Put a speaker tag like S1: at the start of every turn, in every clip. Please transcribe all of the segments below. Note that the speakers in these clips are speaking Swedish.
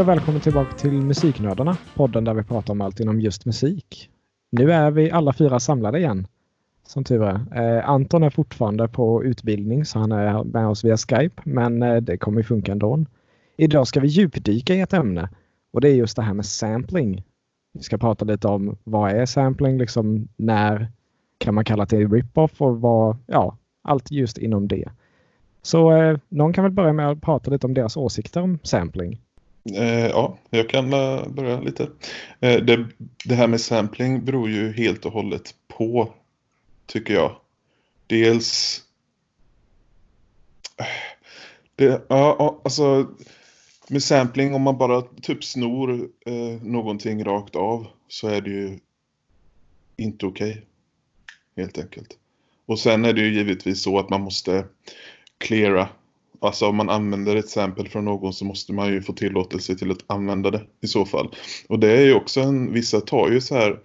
S1: Och välkommen tillbaka till Musiknördarna, podden där vi pratar om allt inom just musik. Nu är vi alla fyra samlade igen, som tur är. Eh, Anton är fortfarande på utbildning så han är med oss via Skype, men eh, det kommer funka ändå. Idag ska vi djupdyka i ett ämne och det är just det här med sampling. Vi ska prata lite om vad är sampling, liksom när kan man kalla till rip-off och vad, ja, allt just inom det. Så eh, någon kan väl börja med att prata lite om deras åsikter om sampling.
S2: Eh, ja, jag kan eh, börja lite. Eh, det, det, här med sampling beror ju helt och hållet på, tycker jag. Dels... Det, ja, alltså med sampling, om man bara typ snor eh, någonting rakt av så är det ju inte okej. Okay, helt enkelt. Och sen är det ju givetvis så att man måste cleara Alltså om man använder ett sample från någon så måste man ju få tillåtelse till att använda det i så fall. Och det är ju också en, vissa tar ju så här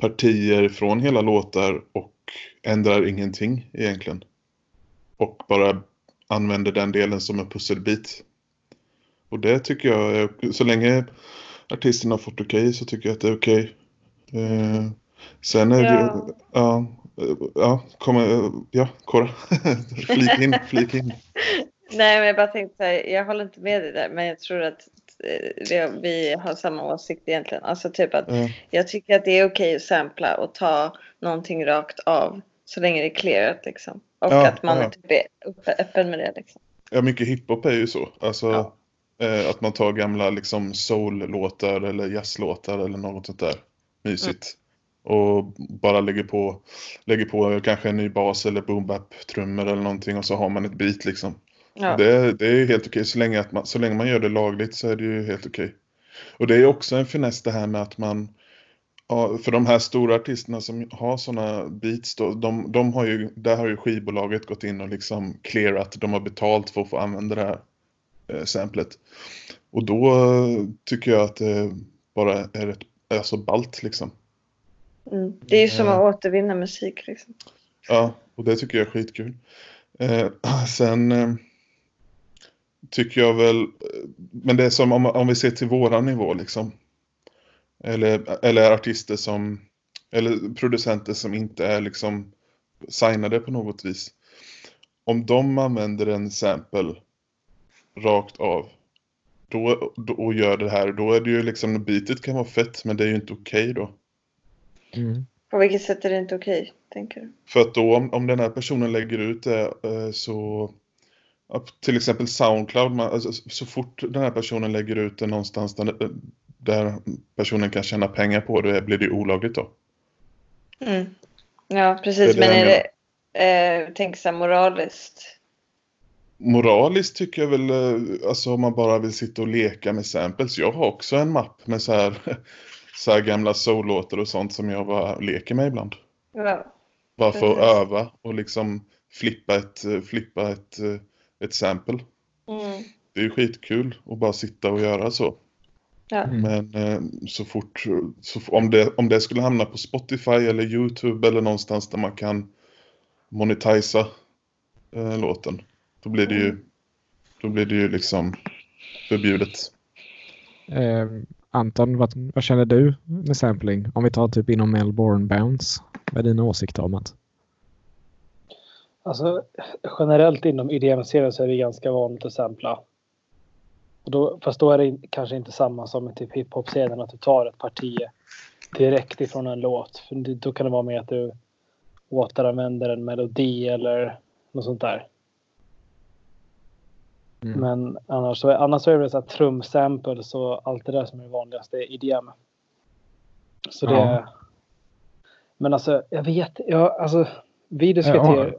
S2: partier från hela låtar och ändrar ingenting egentligen. Och bara använder den delen som en pusselbit. Och det tycker jag, så länge artisten har fått okej okay, så tycker jag att det är okej. Okay. Eh, sen är ja. det ja, ja, kommer, ja, Cora, flik in, flik in.
S3: Nej, men jag bara tänkte här, jag håller inte med dig där, men jag tror att eh, vi har samma åsikt egentligen. Alltså typ att mm. jag tycker att det är okej att sampla och ta någonting rakt av så länge det är clearat liksom. Och ja, att man ja. typ är öppen med det liksom.
S2: Ja, mycket hiphop är ju så. Alltså ja. eh, att man tar gamla liksom soul-låtar eller jazzlåtar eller något sånt där. Mysigt. Mm. Och bara lägger på, lägger på kanske en ny bas eller boom trummor eller någonting och så har man ett beat liksom. Ja. Det, det är helt okej. Så länge, att man, så länge man gör det lagligt så är det ju helt okej. Och det är också en finess det här med att man för de här stora artisterna som har sådana beats då, de, de har ju, där har ju skivbolaget gått in och liksom clearat, de har betalt för att få använda det här eh, samplet. Och då eh, tycker jag att det bara är ett, alltså balt liksom.
S3: Mm. Det är ju som att återvinna musik liksom.
S2: Ja, och det tycker jag är skitkul. Eh, sen eh, tycker jag väl, men det är som om, om vi ser till våran nivå liksom. Eller, eller artister som, eller producenter som inte är liksom signade på något vis. Om de använder en sample rakt av då, då, och gör det här, då är det ju liksom, beatet kan vara fett men det är ju inte okej okay då.
S3: Mm. På vilket sätt är det inte okej, okay, tänker du?
S2: För att då om, om den här personen lägger ut det eh, så till exempel Soundcloud, man, alltså, så fort den här personen lägger ut det någonstans där, där personen kan tjäna pengar på det blir det olagligt då.
S3: Mm. Ja, precis. Det är Men är det, eh, tänk så moraliskt?
S2: Moraliskt tycker jag väl, eh, alltså om man bara vill sitta och leka med samples. Jag har också en mapp med så här, så här gamla soul-låtar och sånt som jag bara leker med ibland. Ja. Bara för att öva och liksom flippa ett, flippa ett eh, ett sample. Mm. Det är ju skitkul att bara sitta och göra så. Ja. Mm. Men eh, så fort, så, om, det, om det skulle hamna på Spotify eller YouTube eller någonstans där man kan monetisa eh, låten. Då blir det ju, mm. då blir det ju liksom förbjudet.
S1: Eh, Anton, vad, vad, känner du med sampling? Om vi tar typ inom Melbourne Bounce. Vad är dina åsikter om det?
S4: Alltså generellt inom IDM-serien så är det ganska vanligt att sampla. Och då, fast då är det kanske inte samma som i typ hiphop-scenen att du tar ett parti direkt ifrån en låt. För då kan det vara med att du återanvänder en melodi eller något sånt där. Mm. Men annars så, annars så är det så att trumsamples och allt det där som är vanligast är IDM. Så det... Ja. Men alltså, jag vet, jag, alltså vi diskuterar...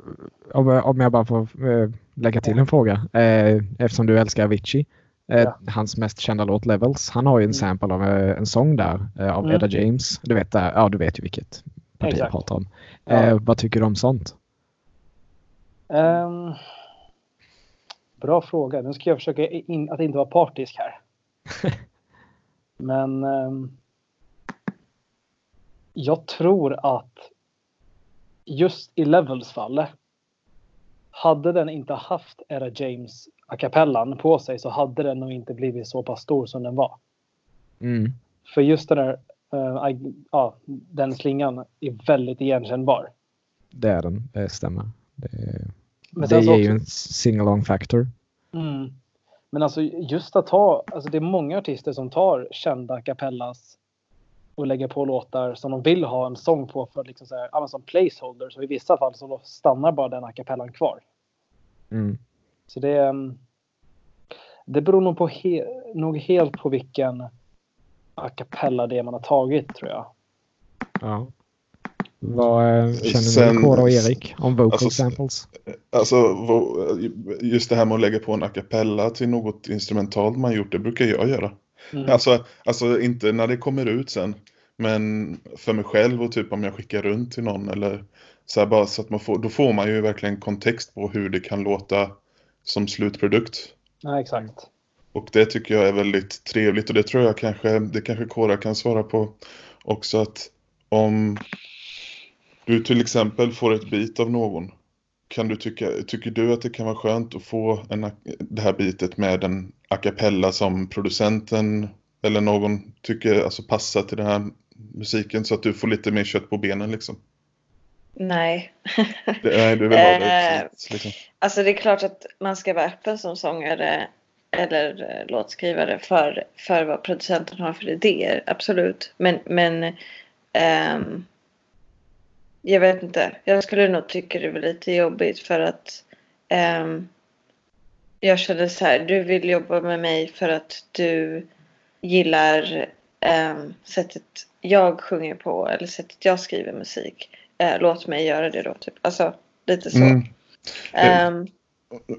S1: Om, om jag bara får äh, lägga till en fråga. Äh, eftersom du älskar Avicii. Ja. Hans mest kända låt Levels. Han har ju en mm. sample av en sång där av mm. Edda James. Du vet, ja, du vet ju vilket parti Exakt. jag pratar om. Ja. vad tycker du om sånt?
S4: Um, bra fråga. Nu ska jag försöka in, att inte vara partisk här. Men um, jag tror att just i Levels fall hade den inte haft Era James a cappellan på sig så hade den nog inte blivit så pass stor som den var.
S1: Mm.
S4: För just den där, uh, ja, den slingan är väldigt igenkännbar.
S1: Det är den, det stämmer. Det,
S4: Men
S1: det är
S4: sen så
S1: ju
S4: också-
S1: en sing-along factor.
S4: Mm. Men alltså just att ta, alltså det är många artister som tar kända a cappellas och lägger på låtar som de vill ha en sång på för liksom så här, som placeholder. Så i vissa fall så stannar bara den a cappellan kvar.
S1: Mm.
S4: Så det, mm, det beror nog, på he, nog helt på vilken a cappella det är man har tagit tror jag.
S1: Ja. Vad eh, känner
S2: Sen-
S1: ni Kåre och Erik om vocal
S2: alltså,
S1: samples?
S2: Alltså vo- just det här med att lägga på en a cappella till något instrumentalt man gjort, det brukar jag göra.
S4: Mm.
S2: Alltså, alltså inte när det kommer ut sen. Men för mig själv och typ om jag skickar runt till någon eller så här bara så att man får, då får man ju verkligen kontext på hur det kan låta som slutprodukt.
S4: Ja, exakt.
S2: Och det tycker jag är väldigt trevligt och det tror jag kanske, det kanske Kåra kan svara på också att om du till exempel får ett bit av någon kan du tycka, tycker du att det kan vara skönt att få en, det här bitet med en a cappella som producenten eller någon tycker alltså passar till den här musiken så att du får lite mer kött på benen liksom?
S3: Nej.
S2: Det, nej, du vill ha det
S3: Eh,
S2: liksom.
S3: Alltså det är klart att man ska vara öppen som sångare eller eh, låtskrivare för, för vad producenten har för idéer. Absolut. Men, men ehm, jag vet inte. Jag skulle nog tycka det var lite jobbigt för att ehm, jag kände så här. Du vill jobba med mig för att du gillar ehm, sättet jag sjunger på eller sättet jag skriver musik. Eh, låt mig göra det då. Typ. Alltså lite så.
S2: Mm.
S3: Ehm,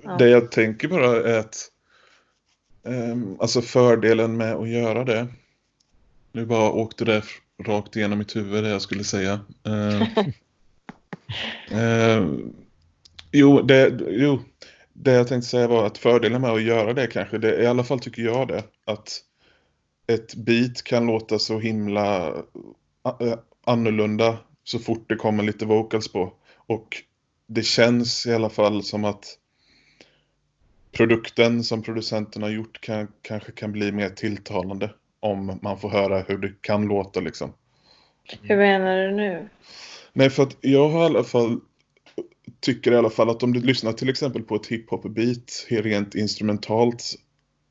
S3: Ja.
S2: Det jag tänker bara är att ehm, alltså fördelen med att göra det. Nu bara åkte det rakt igenom mitt huvud det jag skulle säga. Ehm, ehm, jo, det, jo, det jag tänkte säga var att fördelen med att göra det kanske, det, i alla fall tycker jag det, att ett beat kan låta så himla eh, annorlunda så fort det kommer lite vocals på. Och det känns i alla fall som att produkten som producenten har gjort kan, kanske kan bli mer tilltalande om man får höra hur det kan låta liksom.
S3: Hur menar du nu?
S2: Nej, för att jag har i alla fall tycker i alla fall att om du lyssnar till exempel på ett hiphop-beat rent instrumentalt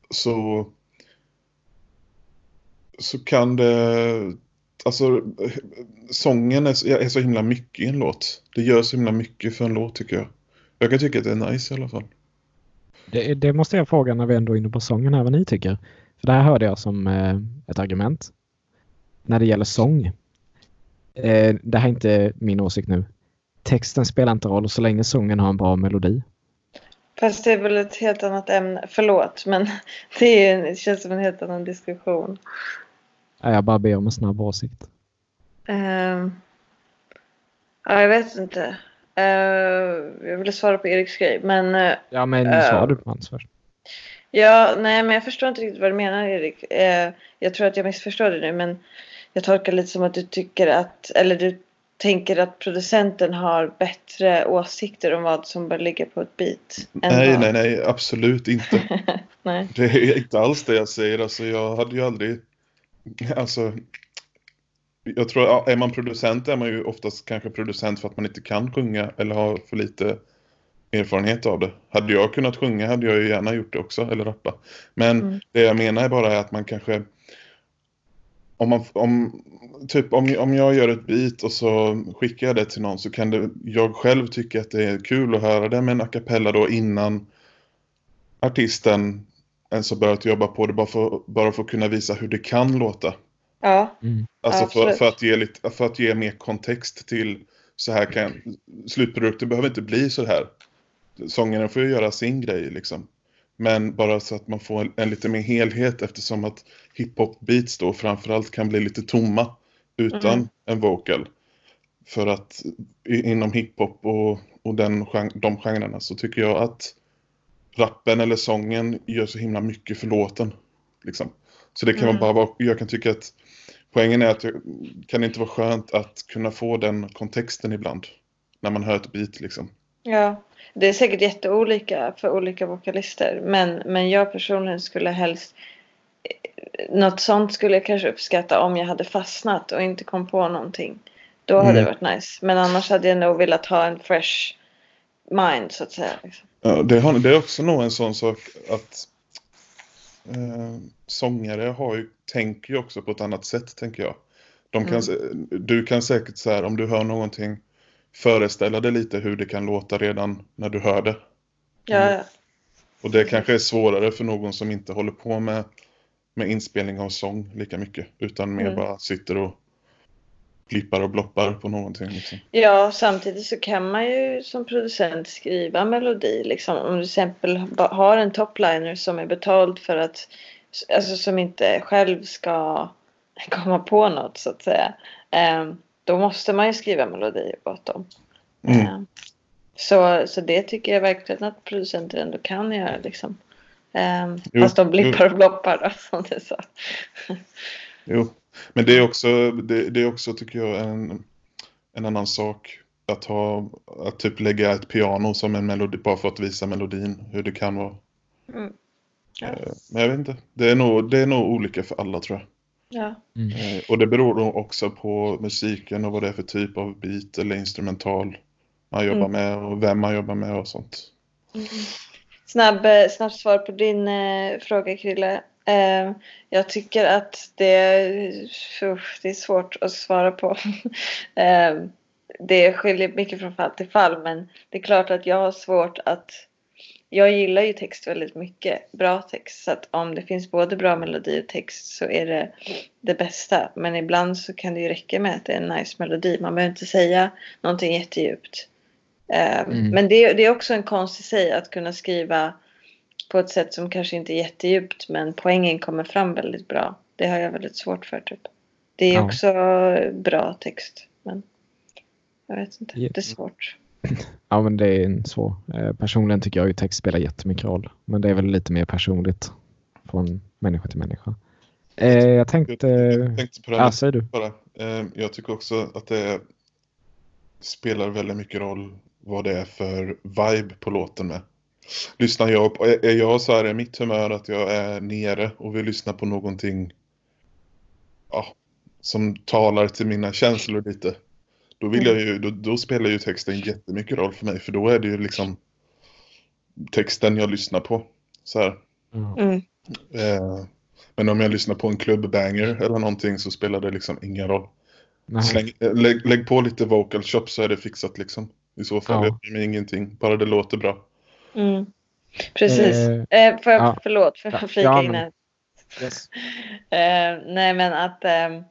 S2: så så kan det alltså sången är, så- är så himla mycket i en låt. Det gör så himla mycket för en låt tycker jag. Jag kan tycka att det är nice i alla fall.
S1: Det, det måste jag fråga när vi ändå är inne på sången här vad ni tycker. För det här hörde jag som eh, ett argument. När det gäller sång. Eh, det här är inte min åsikt nu. Texten spelar inte roll så länge sången har en bra melodi.
S3: Fast det är väl ett helt annat ämne. Förlåt, men det, är, det känns som en helt annan diskussion.
S1: Ja, Jag bara ber om en snabb åsikt.
S3: Ehm, ja, jag vet inte. Ehm, jag ville svara på Eriks grej, men eh,
S1: Ja, men
S3: Eh.
S1: svarar du på hans först?
S3: ja, nej, men jag förstår inte riktigt vad du menar, Erik. Eh, jag tror att jag missförstår det nu, men jag tolkar lite som att du tycker att, eller du tänker att producenten har bättre åsikter om vad som bör ligga på ett beat.
S2: Nej,
S3: vad-
S2: nej, nej, absolut inte.
S3: nej.
S2: Det är inte alls det jag säger. Alltså, jag hade ju aldrig... Alltså, jag tror, ja, är man producent är man ju oftast kanske producent för att man inte kan sjunga eller har för lite erfarenhet av det. Hade jag kunnat sjunga hade jag ju gärna gjort det också, eller rappa. Men
S3: Mm.
S2: det jag menar är bara att man kanske... Om, man, om, typ, om, om jag gör ett beat och så skickar jag det till någon så kan det, jag själv tycka att det är kul att höra det med en a cappella då innan artisten ens har börjat jobba på det bara för, bara för att kunna visa hur det kan låta.
S3: Ja,
S1: Mm.
S2: Alltså för, för, att ge lite, för att ge mer kontext till så här kan slutprodukten behöver inte bli så här. Sångerna får ju göra sin grej liksom. Men bara så att man får en, en lite mer helhet eftersom att hiphop beats då framförallt kan bli lite tomma utan
S3: Mm.
S2: en vocal. För att i, inom hiphop och, och den, de genrerna så tycker jag att rappen eller sången gör så himla mycket för låten. Liksom. Så det kan
S3: Mm.
S2: man bara jag kan tycka att poängen är att jag, kan det inte vara skönt att kunna få den kontexten ibland. När man hör ett beat liksom.
S3: Ja, det är säkert jätteolika för olika vokalister. Men, men jag personligen skulle helst... Något sånt skulle jag kanske uppskatta om jag hade fastnat och inte kom på någonting. Då hade mm. det varit nice. Men annars hade jag nog velat ha en fresh mind så att säga. Liksom.
S2: Ja, det, har, det är också nog en sån sak att eh, sångare har ju, tänker ju också på ett annat sätt tänker jag. De kan, mm. Du kan säkert så här, om du hör någonting föreställa dig lite hur det kan låta redan när du hör det.
S3: Ja, ja.
S2: Och det kanske är svårare för någon som inte håller på med, med inspelning av sång lika mycket. Utan mer mm. bara sitter och blippar och bloppar på någonting. Liksom.
S3: Ja, samtidigt så kan man ju som producent skriva melodi. Liksom. Om du till exempel har en topliner som är betald för att, alltså som inte själv ska komma på något så att säga. Um, då måste man ju skriva melodier åt dem. Mm. Um, så, så det tycker jag verkligen att producenter ändå kan göra. Liksom. Um, jo, fast de blippar och bloppar då, som du sa.
S2: jo, men det är också, det, det, är också tycker jag en, en annan sak att ha, att typ lägga ett piano som en melodi bara för att visa melodin, hur det kan vara. Mm. Ja. Eh, men jag vet inte, det är, nog, det är nog olika för alla tror jag.
S3: Ja.
S2: Mm. Eh, och det beror nog också på musiken och vad det är för typ av beat eller instrumental man jobbar mm. med och vem man jobbar med och sånt.
S3: Mm. Snabb, eh, snabbt svar på din eh, fråga Krille. Eh, jag tycker att det, usch, det är svårt att svara på. eh, det skiljer mycket från fall till fall men det är klart att jag har svårt att jag gillar ju text väldigt mycket, bra text. Så att om det finns både bra melodi och text så är det det bästa. Men ibland så kan det ju räcka med att det är en nice melodi. Man behöver inte säga någonting jättedjupt. Ehm, mm. Men det, det, är också en konst i sig att kunna skriva på ett sätt som kanske inte är jättedjupt men poängen kommer fram väldigt bra. Det har jag väldigt svårt för typ. Det är ja. också bra text. Men jag vet inte, det är svårt.
S1: Ja, men det är en svår. Eh, personligen tycker jag ju text spelar jättemycket roll. Men det är väl lite mer personligt från människa till människa. Eh, jag tänkte... Jag tänkte på det här. Ja, du.
S2: Bara. Eh, jag tycker också att det spelar väldigt mycket roll vad det är för vibe på låten med. Lyssnar jag på, är jag så här i mitt humör att jag är nere och vill lyssna på någonting ja, som talar till mina känslor lite då, vill jag ju, då, då, spelar ju texten jättemycket roll för mig. För då är det ju liksom texten jag lyssnar på. Så här. Mm. Eh, men om jag lyssnar på en klubbbanger eller någonting så spelar det liksom ingen roll. Släng, lägg, lägg, på lite vocal shop så är det fixat liksom. I så fall ja. jag mig ingenting. Bara det låter bra.
S3: Mm. Precis. Eh, eh, jag, ja. Förlåt för att flika ja, in här. Yes. Eh, nej men att eh,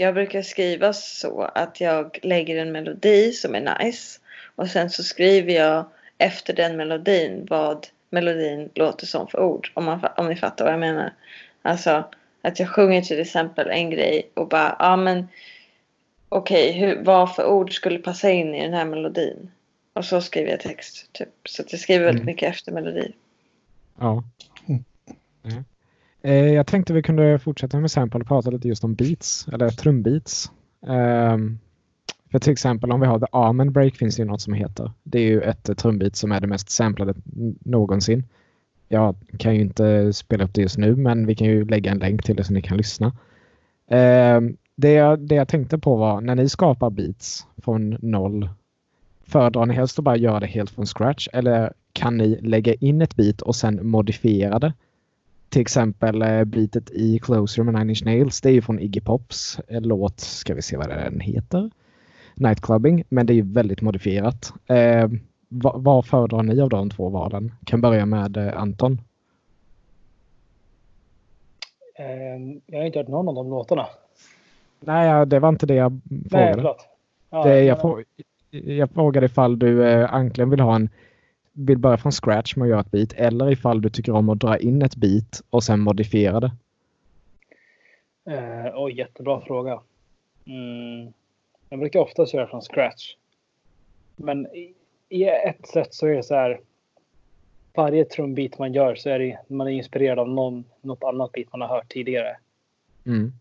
S3: jag brukar skriva så att jag lägger en melodi som är nice. Och sen så skriver jag efter den melodin vad melodin låter som för ord. Om, man, om ni fattar vad jag menar. Alltså att jag sjunger till exempel en grej och bara, ja men okej, okay, vad för ord skulle passa in i den här melodin? Och så skriver jag text. Typ. Så att jag skriver väldigt mm. mycket efter melodi.
S1: Ja. Mm. Eh, jag tänkte vi kunde fortsätta med sample och prata lite just om beats, eller trumbeats. Ehm, för till exempel om vi har The Amen Break finns det ju något som heter. Det är ju ett trumbeat som är det mest samplade någonsin. Jag kan ju inte spela upp det just nu men vi kan ju lägga en länk till det så ni kan lyssna. Ehm, det, jag, det jag tänkte på var när ni skapar beats från noll Föredrar ni helst att bara göra det helt från scratch eller kan ni lägga in ett beat och sen modifiera det till exempel eh, beatet i Closer med Nine Inch Nails. Det är ju från Iggy Pops eh, låt, ska vi se vad den heter. Nightclubbing, men det är ju väldigt modifierat. Eh, vad, vad föredrar ni av de två valen? Kan börja med eh, Anton.
S4: Eh, jag har inte hört någon av de låtarna.
S1: Nej, det var inte det jag frågade. Nej, ja, det, jag, jag frågade ifall du eh, Anklen vill ha en vill börja från scratch med att göra ett beat eller ifall du tycker om att dra in ett beat och sen modifiera det?
S4: Eh, oh, jättebra fråga. Mm. Jag brukar oftast göra från scratch. Men i, i ett sätt så är det så här. Varje trumbit man gör så är det, man är inspirerad av någon, något annat beat man har hört tidigare.
S1: Mm.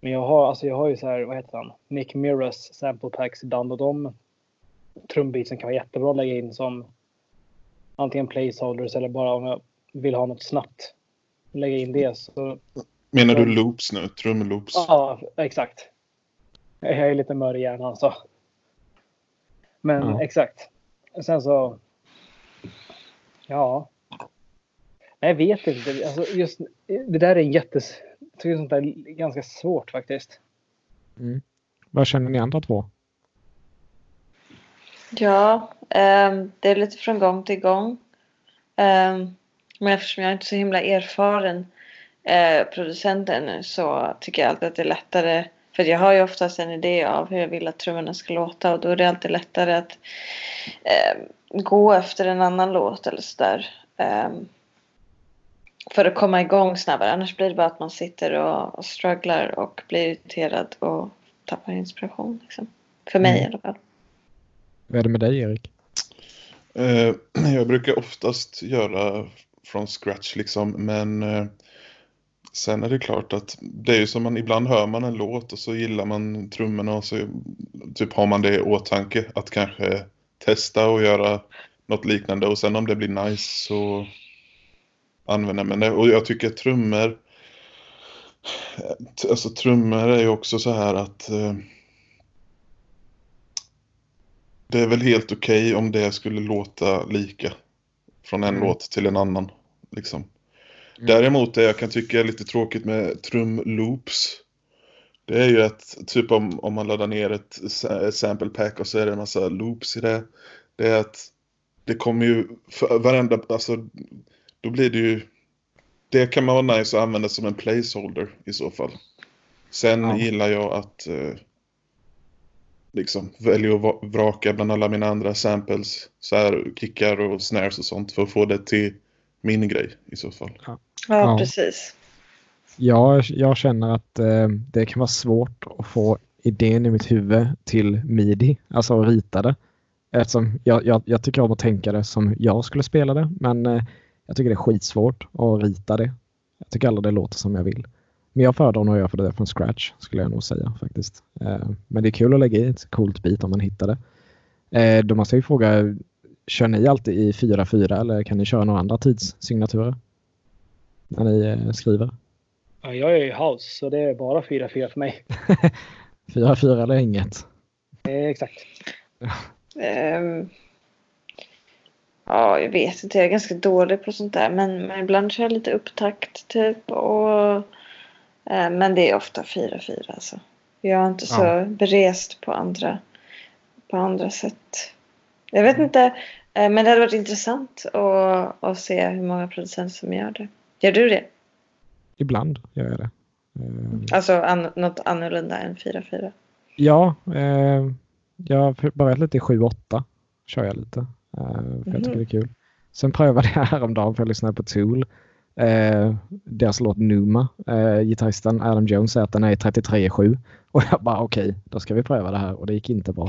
S4: Men jag har, alltså jag har ju så här, vad heter han? Nick Miras sample packs ibland och de trumbeatsen kan vara jättebra att lägga in som antingen placeholders eller bara om jag vill ha något snabbt. Lägga in det. Så...
S2: Menar du loops nu? Trumloops?
S4: Ja, exakt. Jag är lite mör i hjärnan så. Men ja. exakt. Sen så. Ja. Jag vet inte. Alltså just, det där är en jättes... Jag tycker sånt där är ganska svårt faktiskt.
S1: Mm. Vad känner ni andra två?
S3: Ja, um, det är lite från gång till gång. Um, men eftersom jag är inte är så himla erfaren uh, producent ännu så tycker jag alltid att det är lättare. För jag har ju oftast en idé av hur jag vill att trummorna ska låta och då är det alltid lättare att uh, gå efter en annan låt eller sådär. För att komma igång snabbare. Annars blir det bara att man sitter och, och strugglar och blir irriterad och tappar inspiration. Liksom. För mig mm. i alla fall.
S1: Vad är det med dig Erik?
S2: Eh, jag brukar oftast göra från scratch liksom. Men eh, sen är det klart att det är ju som man ibland hör man en låt och så gillar man trummorna och så typ har man det i åtanke att kanske testa och göra något liknande och sen om det blir nice så använder man det. Och jag tycker trummor eh, alltså trummor är ju också så här att eh, det är väl helt okej okay om det skulle låta lika från en mm. låt till en annan. Liksom. Mm. Däremot det jag kan tycka är lite tråkigt med trumloops det är ju att typ om, om man laddar ner ett, sample pack och så är det en massa loops i det. Det är att det kommer ju för varenda, alltså då blir det ju det kan man vara nice att använda som en placeholder i så fall. Sen ja. gillar jag att eh, liksom välja att vraka bland alla mina andra samples, så här kickar och snares och sånt för att få det till min grej i så fall.
S3: Ja, ja precis.
S1: Ja, jag känner att eh, det kan vara svårt att få idén i mitt huvud till midi, alltså att rita det. Eftersom jag, jag, jag tycker om att tänka det som jag skulle spela det, men eh, jag tycker det är skitsvårt att rita det. Jag tycker aldrig det låter som jag vill. Men jag föredrar nog att göra för det från scratch skulle jag nog säga faktiskt. Eh, men det är kul att lägga i ett coolt bit om man hittar det. Eh, då måste jag fråga, kör ni alltid i 4-4 eller kan ni köra några andra tidssignaturer? När ni eh, skriver?
S4: Ja, jag är i house så det är bara 4-4 för mig.
S1: 4-4 eller inget?
S4: exakt.
S3: um, Ja, jag vet inte. Jag är ganska dålig på sånt där. Men, men ibland kör jag lite upptakt typ. Och, eh, men det är ofta 4-4 alltså. Jag är inte så ja. berest på andra, på andra sätt. Jag vet inte. Eh, men det hade varit intressant att, att se hur många producenter som gör det. Gör du det?
S1: Ibland gör jag det. Eh.
S3: Alltså an, något annorlunda än 4-4?
S1: Ja, eh, jag har börjat lite i 7-8. Kör jag lite. Eh, för jag tycker det är kul. Sen prövade jag häromdagen för jag lyssnade på Tool. Eh, deras låt Numa. Eh, gitarristen Adam Jones säger att den är i 33,7. Och jag bara okej, okay, då ska vi pröva det här och det gick inte bra.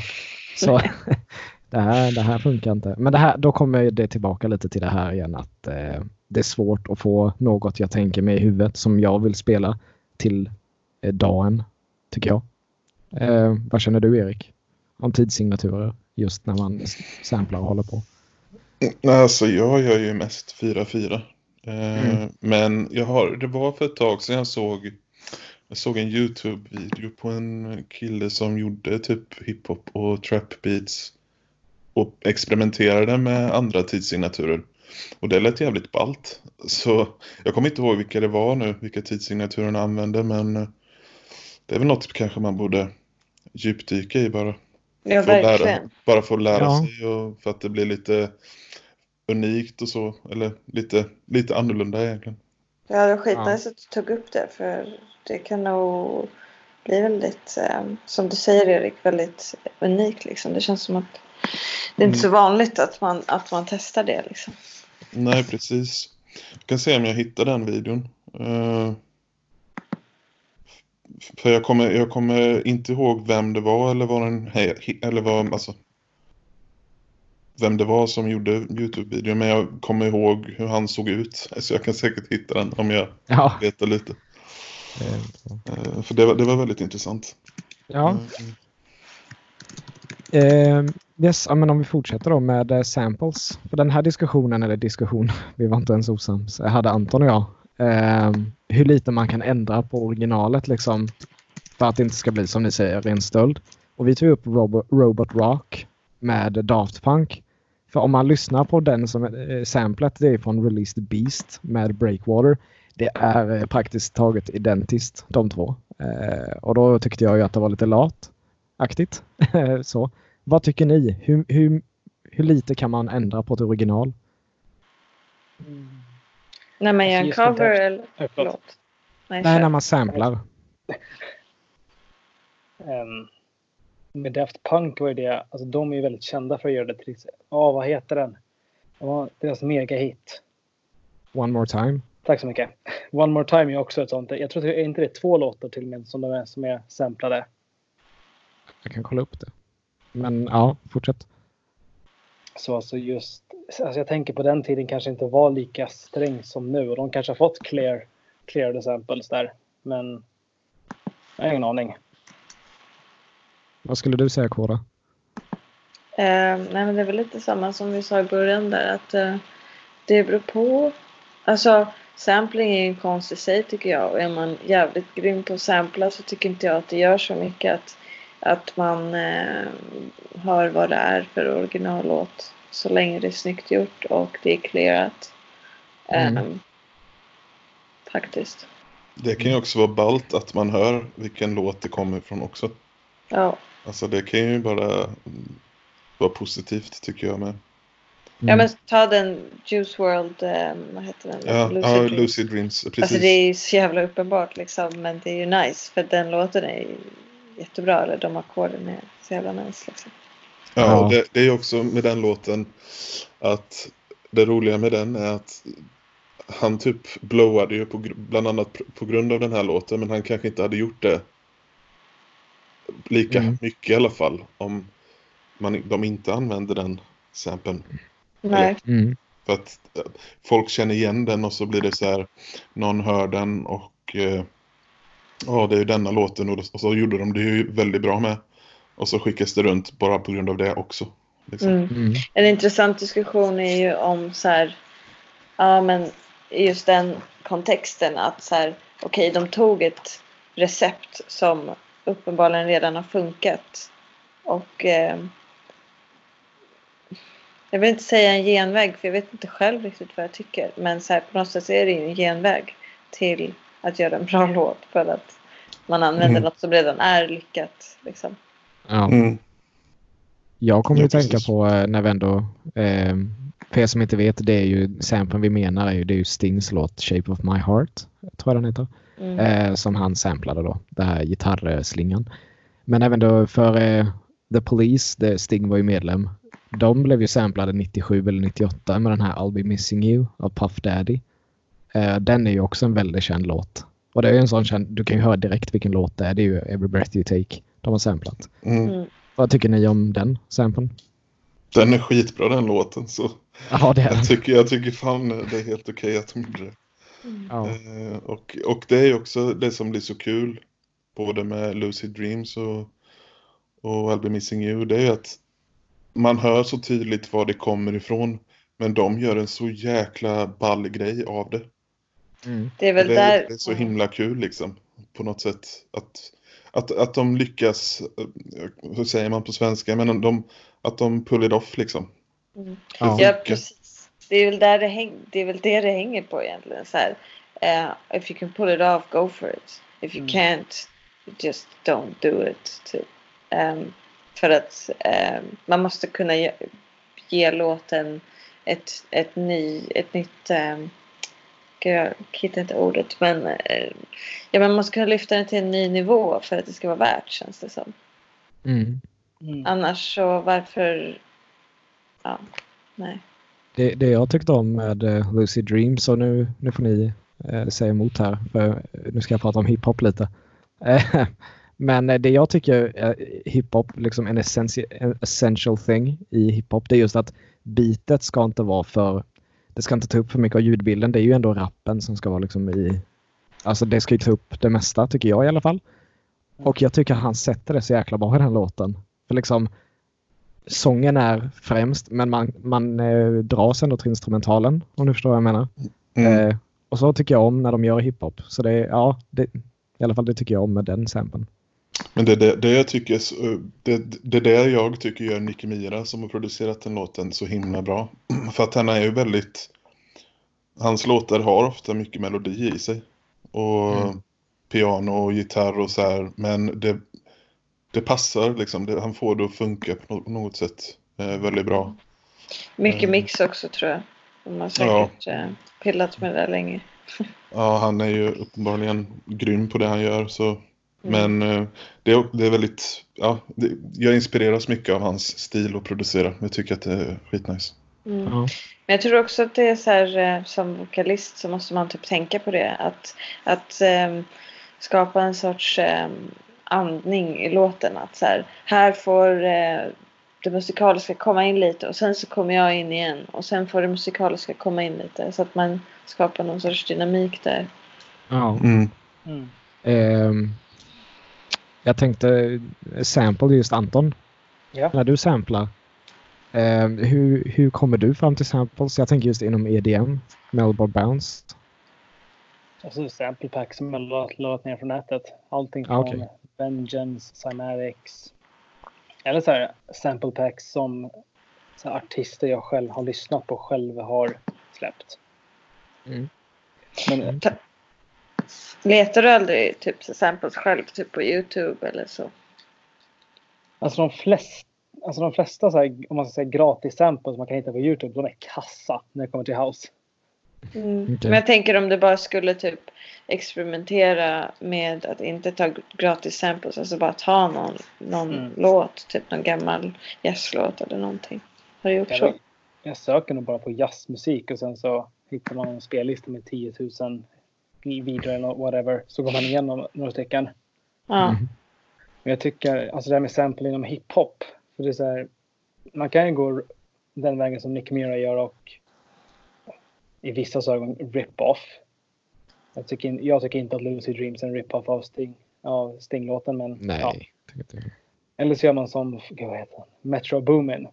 S1: Så det, här, det här funkar inte. Men det här, då kommer det tillbaka lite till det här igen att eh, det är svårt att få något jag tänker mig i huvudet som jag vill spela till eh, dagen, tycker jag. Eh, vad känner du Erik? Om tidssignaturer? just när man samplar och håller på?
S2: Mm, alltså jag gör ju mest 4-4. Eh, mm. Men jag har, det var för ett tag sedan jag såg jag såg en YouTube-video på en kille som gjorde typ hiphop och trap beats och experimenterade med andra tidssignaturer. Och det lät jävligt ballt. Så jag kommer inte ihåg vilka det var nu, vilka tidssignaturer han använde, men det är väl något kanske man borde djupdyka i bara.
S3: Ja, verkligen.
S2: Lära, bara för att lära ja. sig och för att det blir lite unikt och så. Eller lite, lite annorlunda egentligen.
S3: Ja, det var skitnice ja. att du tog upp det. För det kan nog bli väldigt, eh, som du säger Erik, väldigt unikt. Liksom. Det känns som att det är inte mm. så vanligt att man, att man testar det. Liksom.
S2: Nej, precis. Jag kan se om jag hittar den videon. Uh, för jag kommer, jag kommer inte ihåg vem det var eller vad den eller vad, alltså vem det var som gjorde Youtube-videon men jag kommer ihåg hur han såg ut. Så jag kan säkert hitta den om jag ja. letar lite. Eh, för det var, det var väldigt intressant.
S1: Ja. Mm. Eh, Yes, men om vi fortsätter då med eh, samples. För den här diskussionen, eller diskussion, vi var inte ens osams, hade Anton och jag. Eh, hur lite man kan ändra på originalet liksom. För att det inte ska bli som ni säger, ren stöld. Och vi tog upp Robot, Robot Rock med Daft Punk. För om man lyssnar på den som eh, samplet, det är från Released Beast med Breakwater. Det är eh, praktiskt taget identiskt de två. Eh, och då tyckte jag ju att det var lite lat-aktigt. så. Vad tycker ni? Hur, hur, hur lite kan man ändra på ett original?
S3: Mm. När man gör en cover eller?
S1: Förlåt. Nej, Nej när man samplar.
S4: um, med Daft Punk var det, alltså de är ju väldigt kända för att göra det till Ja, oh, vad heter den? Det var deras megahit.
S1: One more time.
S4: Tack så mycket. One more time är också ett sånt. Jag tror att det är inte det två låtar till och med som, de är, som är samplade.
S1: Jag kan kolla upp det. Men ja, fortsätt.
S4: Så alltså just, alltså jag tänker på den tiden kanske inte var lika sträng som nu och de kanske har fått clear, clear samples där. Men jag har ingen aning.
S1: Vad skulle du säga Kåra?
S3: Eh, nej men det är väl lite samma som vi sa i början där att eh, det beror på. Alltså sampling är en konst i sig tycker jag och är man jävligt grym på att sampla så tycker inte jag att det gör så mycket att att man eh, hör vad det är för originallåt så länge det är snyggt gjort och det är clearat. Mm. Um, faktiskt.
S2: Det kan ju också vara ballt att man hör vilken låt det kommer ifrån också.
S3: Ja.
S2: Alltså det kan ju bara vara positivt tycker jag med. Mm.
S3: Ja men ta den Juice World, um, vad heter den?
S2: Ja, Lucid, ja, Dreams. Lucid Dreams.
S3: Precis. Alltså det är ju så jävla uppenbart liksom men det är ju nice för den låten är jättebra. Eller de ackorden är så jävla nice. Liksom.
S2: Ja, och det, det är också med den låten att det roliga med den är att han typ blowade ju på, bland annat på grund av den här låten men han kanske inte hade gjort det lika mm. mycket i alla fall om man, de inte använde den samplen.
S3: Nej. Mm.
S2: För att eh, folk känner igen den och så blir det så här någon hör den och eh, ja det är denna låten och, så gjorde de det ju väldigt bra med. Och så skickas det runt bara på grund av det också. Liksom.
S3: Mm. Mm. En intressant diskussion är ju om så här, ja men just den kontexten att så här, okej okay, de tog ett recept som uppenbarligen redan har funkat och eh, jag vill inte säga en genväg för jag vet inte själv riktigt vad jag tycker men så här, på något sätt är det ju en genväg till att göra en bra låt för att man använder mm. något som redan är lyckat. Liksom.
S1: Ja. Mm. Jag kommer att tänka på eh, när vi ändå, eh, för er som inte vet, det är ju samplen vi menar är ju, det är ju Stings låt Shape of My Heart, tror jag den heter, mm. eh, som han samplade då, den här gitarrslingan. Men även då för eh, The Police, där Sting var ju medlem, de blev ju samplade 97 eller 98 med den här I'll Be Missing You av Puff Daddy. Eh, den är ju också en väldigt känd låt. Och det är en sån känd, du kan ju höra direkt vilken låt det är. Det är ju Every Breath You Take. De har samplat.
S2: Mm. mm.
S1: Vad tycker ni om den samplen?
S2: Den är skitbra den låten. Så
S1: ja, det är
S2: jag, tycker, jag tycker fan det är helt okej okay att de gjorde det. Mm. Ja. Eh, och, och det är också det som blir så kul. Både med Lucid Dreams och, och I'll Be Missing You. Det är att man hör så tydligt var det kommer ifrån. Men de gör en så jäkla ball grej av det.
S3: Mm. Det är väl det, där...
S2: Det är så himla kul liksom. På något sätt. Att, att, att de lyckas, eh, hur säger man på svenska, men de, att de pull it off liksom.
S3: Mm. Ja. ja, precis. Det är väl där det, häng, det är väl det det hänger på egentligen. Så här, uh, if you can pull it off, go for it. If you mm. can't, just don't do it. Typ. Um, för att um, man måste kunna ge, ge låten ett, ett, ny, ett nytt um, jag hittar inte ordet. Men, eh, ja, man måste kunna lyfta den till en ny nivå för att det ska vara värt känns det som.
S1: Mm.
S3: Mm. Annars så varför... Ja, nej.
S1: Det, det jag tyckte om med uh, Lucid Dreams och nu, nu får ni uh, säga emot här för nu ska jag prata om hiphop lite. men det jag tycker är hiphop, liksom en essential thing i hiphop, det är just att beatet ska inte vara för det ska inte ta upp för mycket av ljudbilden. Det är ju ändå rappen som ska vara liksom i... Alltså det ska ju ta upp det mesta tycker jag i alla fall. Och jag tycker han sätter det så jäkla bra i den låten. För liksom sången är främst men man, man eh, dras ändå till instrumentalen om du förstår vad jag menar.
S2: Mm.
S1: Eh, och så tycker jag om när de gör hiphop. Så det, ja, det, i alla fall det tycker jag om med den samplen.
S2: Men det är det, det jag tycker, så- det, det det jag tycker gör Nicki Mira som har producerat den låten så himla bra. För att han är ju väldigt, hans låtar har ofta mycket melodi i sig. Och
S1: Mm.
S2: piano och gitarr och så här. Men det, det passar liksom, det, han får det att funka på nå- något sätt eh, väldigt bra.
S3: Mycket
S2: Mm.
S3: mix också tror jag. De har säkert eh, pillat med det där länge.
S2: Ja, han är ju uppenbarligen grym på det han gör. Så.
S3: Mm.
S2: Men eh, det, är, det är väldigt, ja, det, jag inspireras mycket av hans stil att producera. Jag tycker att det är skitnice.
S3: Mm.
S1: Ja.
S3: Men jag tror också att det är så här eh, som vokalist så måste man typ tänka på det. Att, att eh, skapa en sorts eh, andning i låten. Att så här, här får eh, det musikaliska komma in lite och sen så kommer jag in igen. Och sen får det musikaliska komma in lite. Så att man skapar någon sorts dynamik där.
S1: Ja.
S2: Mm.
S4: Mm.
S1: Ehm, jag tänkte eh, sample just Anton.
S4: Ja.
S1: När du samplar. ehm, hur, hur kommer du fram till samples? Jag tänker just inom EDM. Melbourne Bounce.
S4: Alltså sample pack som jag laddat, ner från nätet. Allting
S1: Ah,
S4: från
S1: okej.
S4: Vengeance, Cymatics. Eller så här sample packs som så här, artister jag själv har lyssnat på själv har släppt.
S1: Mm.
S4: Men
S3: Letar du aldrig typ så samples själv typ på Youtube eller så?
S4: alltså de flesta, alltså de flesta så här, om man ska säga gratis samples man kan hitta på Youtube, de är kassa när det kommer till house.
S3: Mm. Men jag tänker om du bara skulle typ experimentera med att inte ta gratis samples. Alltså bara ta någon, någon
S4: Mm.
S3: låt. Typ någon gammal jazzlåt eller någonting. Har du gjort så?
S4: Jag, jag söker nog bara på jazzmusik och sen så hittar man en spellista med 10 000 videor eller whatever. Så går man igenom några stycken.
S3: Ja.
S1: Mm.
S4: Men jag tycker, alltså det här med sample inom hiphop. För det är så här, man kan ju gå den vägen som Nick Mira gör och i vissa ögon rip-off. Jag tycker, jag tycker inte att Lucy Dreams är en rip-off av Sting, av Sting-låten. Men,
S1: Nej.
S4: ja. Eller så gör man som, vad heter han? Metro Boomin.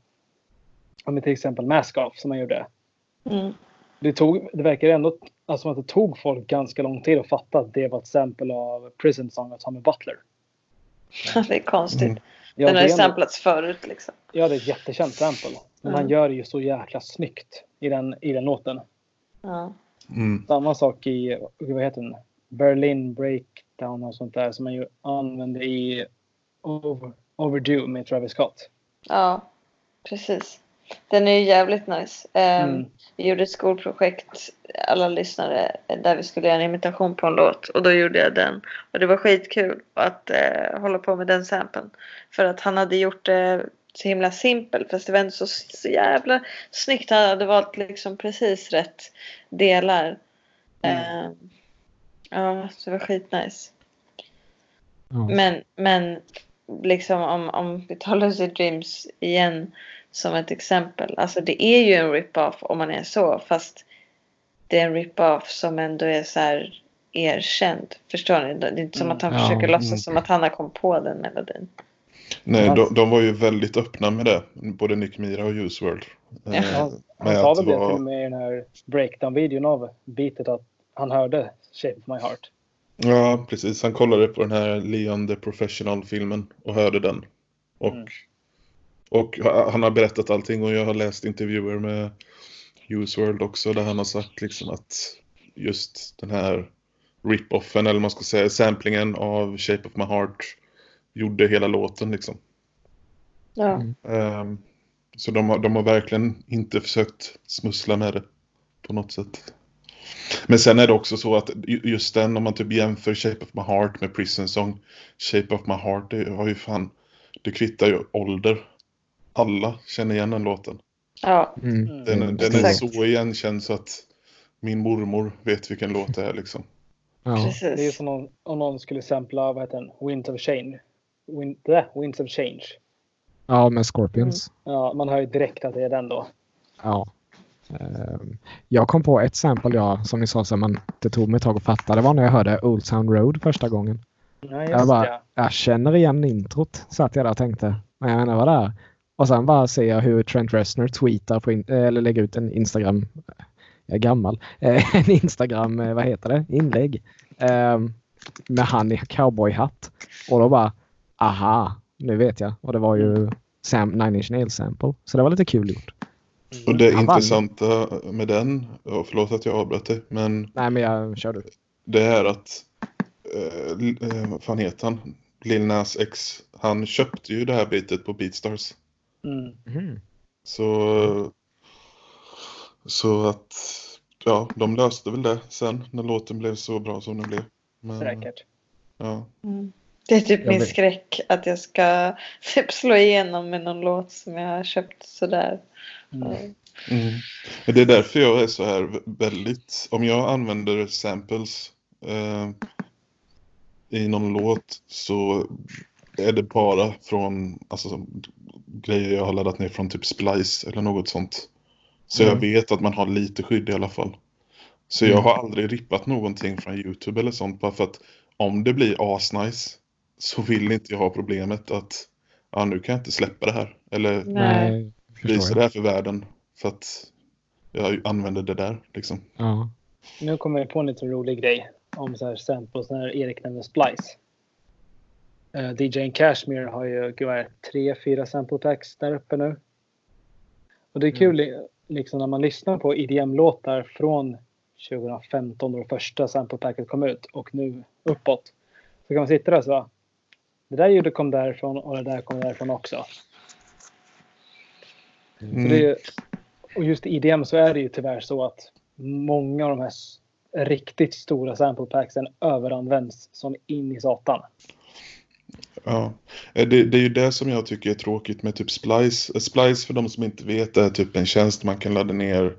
S4: Om till exempel Mask Off som man gjorde.
S3: Mm.
S4: Det, tog, det verkar ändå alltså, som att det tog folk ganska lång tid att fatta att det var ett sample av Prison Song av Tommy Butler.
S3: Det är konstigt.
S2: Mm.
S4: Ja,
S3: Den har
S4: är
S3: ju samplats förut liksom.
S4: Ja, det är ett jättekänt sample. Men
S3: Mm.
S4: han gör det ju så jäkla snyggt i den, i den låten.
S3: Ja.
S2: Mm.
S4: Samma sak i, vad heter den? Berlin Breakdown och sånt där som man ju använde i Over, Overdue med Travis Scott.
S3: ja, precis. Den är ju jävligt nice. Ehm,
S4: Mm.
S3: Vi gjorde ett skolprojekt, alla lyssnare, där vi skulle göra en imitation på en låt. Och då gjorde jag den. Och det var skitkul att eh, hålla på med den samplen. För att han hade gjort det så himla simpel. Fast det var ändå så, så jävla snyggt. Han hade valt liksom precis rätt delar.
S4: Mm.
S3: Eh, ja, så det var skitnice.
S1: Ja.
S3: Men, men liksom om, om vi tar Lucid Dreams igen som ett exempel. Alltså det är ju en rip-off om man är så. Fast det är en rip-off som ändå är så här erkänd. Förstår ni? Det är inte som att han
S1: Mm. Ja,
S3: försöker låtsas
S2: mm.
S3: som att han har kommit på den melodin.
S2: Nej, de, de var ju väldigt öppna med det. Både Nick Mira och Use World. Eh,
S3: Ja.
S4: Han, sa
S2: att
S4: väl
S2: det
S4: det
S2: var-
S4: till och med i den här breakdown-videon av beatet att han hörde Shape of My Heart.
S2: Ja, precis. Han kollade på den här Leon the Professional-filmen och hörde den. Och,
S4: Mm.
S2: och han har berättat allting och jag har läst intervjuer med Use World också där han har sagt liksom att just den här rip-offen eller man ska säga samplingen av Shape of My Heart gjorde hela låten liksom.
S3: Ja.
S2: Ehm, så de har, de har verkligen inte försökt smussla med det på något sätt. Men sen är det också så att ju- just den, om man typ jämför Shape of My Heart med Prison Song. Shape of My Heart, det har ju fan, det kvittar ju ålder. Alla känner igen den låten.
S3: ja.
S1: Mm.
S2: Den,
S1: Mm,
S2: den är
S3: exakt.
S2: så igenkänd så att min mormor vet vilken låt det är liksom.
S1: Ja.
S4: Det är
S3: Precis.
S4: som om, om någon skulle sampla, vad heter den? Winds of Change. Wind, äh, Winds of Change.
S1: ja, med Scorpions.
S4: Ja, man hör ju direkt att det är den då.
S1: Ja. Ehm, Jag kom på ett sample jag, som ni sa, som man, det tog mig ett tag att fatta. Det var när jag hörde Old Town Road första gången.
S4: Nej,
S1: Jag bara,
S4: det.
S1: jag känner igen introt, satt jag där och tänkte. Men jag menar vad det är. Och sen bara ser jag hur Trent Reznor tweetar på in, eller lägger ut en Instagram. Jag är gammal. En Instagram, vad heter det? Inlägg. Med han i cowboyhatt. Och då bara aha, nu vet jag. Och det var ju Sam, Nine Inch Nails sample. Så det var lite kul gjort.
S2: Och det intressanta med den, och förlåt att jag avbröt dig, men...
S1: Nej, men jag kör du.
S2: Det är att, eh, vad fan heter han? Lil Nas X, han köpte ju det här bitet på Beatstars.
S4: Mm.
S1: Mm.
S2: Så, så att, ja, de löste väl det sen när låten blev så bra som den blev. Men,
S4: Säkert.
S2: Ja.
S3: Mm. Det är typ
S1: Jag
S3: min
S1: vet.
S3: skräck att jag ska typ slå igenom med någon låt som jag har köpt sådär.
S4: Mm.
S2: Mm. Men det är därför jag är så här väldigt, om jag använder samples eh, i någon låt så är det bara från alltså, grejer jag har laddat ner från typ Splice eller något sånt. Så jag
S1: Mm.
S2: vet att man har lite skydd i alla fall. Så
S1: Mm.
S2: jag har aldrig rippat någonting från YouTube eller sånt bara för att om det blir asnice så vill inte jag ha problemet att ja, nu kan jag inte släppa det här. Eller
S3: Nej.
S2: Visa det här för världen för att jag använder det där liksom.
S1: Ja.
S4: Nu kommer jag på en liten rolig grej om så här samples när Erik nämnde Splice. Uh, DJ Cashmere har ju gud, tre, fyra sample packs där uppe nu. Och det är kul li- liksom när man lyssnar på EDM-låtar från 2015 då det första sample packet kom ut och nu uppåt. Så kan man sitta där och så det där ljudet kom därifrån och det där kom därifrån också. Så
S2: Mm.
S4: är, och just i EDM så är det ju tyvärr så att många av de här riktigt stora sample packsen överanvänds som in i satan.
S2: Ja, Eh, det, det är ju det som jag tycker är tråkigt med typ Splice. Eh, Splice för de som inte vet är typ en tjänst man kan ladda ner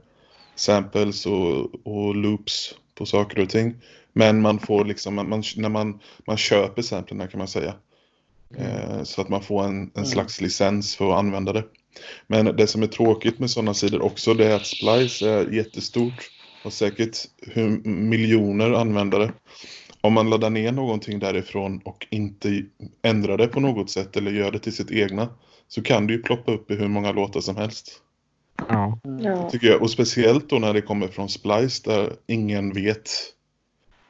S2: samples och, och loops på saker och ting. Men man får liksom, man, man, när man, man köper samplerna kan man säga. Eh, så att man får en, en
S4: Mm.
S2: slags licens för att använda det. Men det som är tråkigt med sådana sidor också det är att Splice är jättestort och säkert hur, miljoner användare. Om man laddar ner någonting därifrån och inte ändrar det på något sätt eller gör det till sitt egna så kan det ju ploppa upp i hur många låtar som helst.
S1: Ja.
S3: Ja.
S2: Tycker jag. Och speciellt då när det kommer från Splice där ingen vet.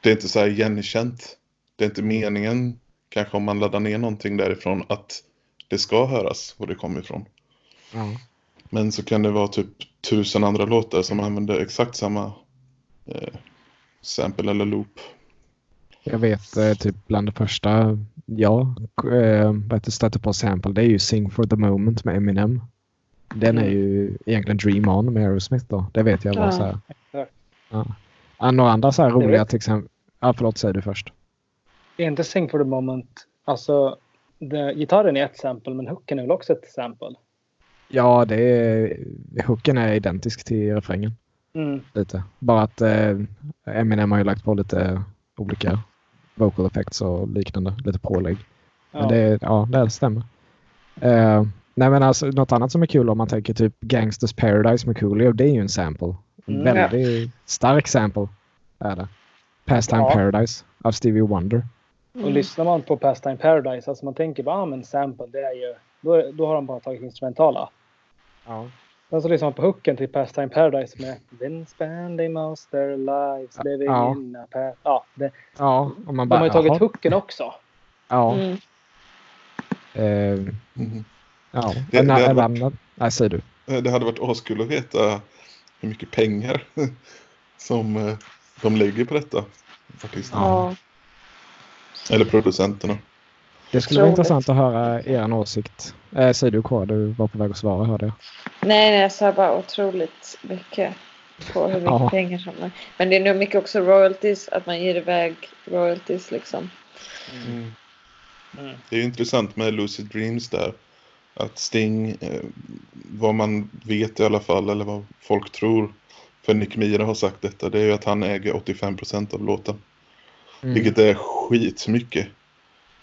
S2: Det är inte så här igenkänt. Det är inte meningen kanske om man laddar ner någonting därifrån att det ska höras var det kommer ifrån.
S1: ja.
S2: Men så kan det vara typ tusen andra låtar som använder exakt samma eh, sample eller loop.
S1: Jag vet eh, typ bland det första jag eh, stötte på sample det är ju Sing for the moment med Eminem. Den är
S4: Mm.
S1: ju egentligen Dream On med Aerosmith då. Det vet jag var
S3: Ja.
S1: så här. Ja. Ja, Några andra så här roliga till exempel. Ja, förlåt, säg du först.
S4: Det är inte Sing for the moment. Alltså, det, gitarren är ett sample men hooken är väl också ett sample?
S1: Ja, det är, hooken är identisk till refrängen.
S4: Mm.
S1: Lite. Bara att eh, Eminem har ju lagt på lite olika vocal effects och liknande. Lite pålägg. Men
S4: Ja.
S1: det, ja, det stämmer. Eh, nej men alltså något annat som är kul om man tänker typ Gangsters Paradise med Coolio. Det är ju en sample. En
S4: Mm.
S1: väldigt stark sample är det. Pastime
S4: Ja.
S1: Paradise av Stevie Wonder.
S4: Och lyssnar man på Pastime Paradise, alltså man tänker bara ah, men sample, det är ju, då, då har de bara tagit instrumentala.
S1: Ja.
S4: Sen så lyssnar man på hooken till Pastime Paradise med Been spending most their lives living
S1: Ja.
S4: in a pa-" Ja, det,
S1: Ja, och man
S4: de
S1: bara...
S4: har ju tagit
S1: jaha.
S4: hooken också.
S1: Ja.
S3: Mm.
S2: Mhm.
S1: ja.
S2: Det-
S1: Men,
S2: det hade
S1: eller
S2: varit-
S1: annat- Nej, säg du.
S2: Eh, Det hade varit askul att veta hur mycket pengar som eh, de lägger på detta. Artisterna.
S3: Ja.
S2: Eller producenterna.
S1: Det skulle vara intressant att höra er åsikt. Eh, säg du K, du var på väg att svara hörde jag.
S3: Nej, nej, jag sa bara otroligt mycket på hur mycket
S1: Ja.
S3: pengar som är. Men det är nog mycket också royalties, att man ger iväg royalties liksom.
S4: Mm.
S2: Det är ju intressant med Lucid Dreams där. Att Sting, eh, vad man vet i alla fall, eller vad folk tror, för Nick Mira har sagt detta, det är ju att han äger 85% av låten.
S1: Mm.
S2: Vilket är skitmycket.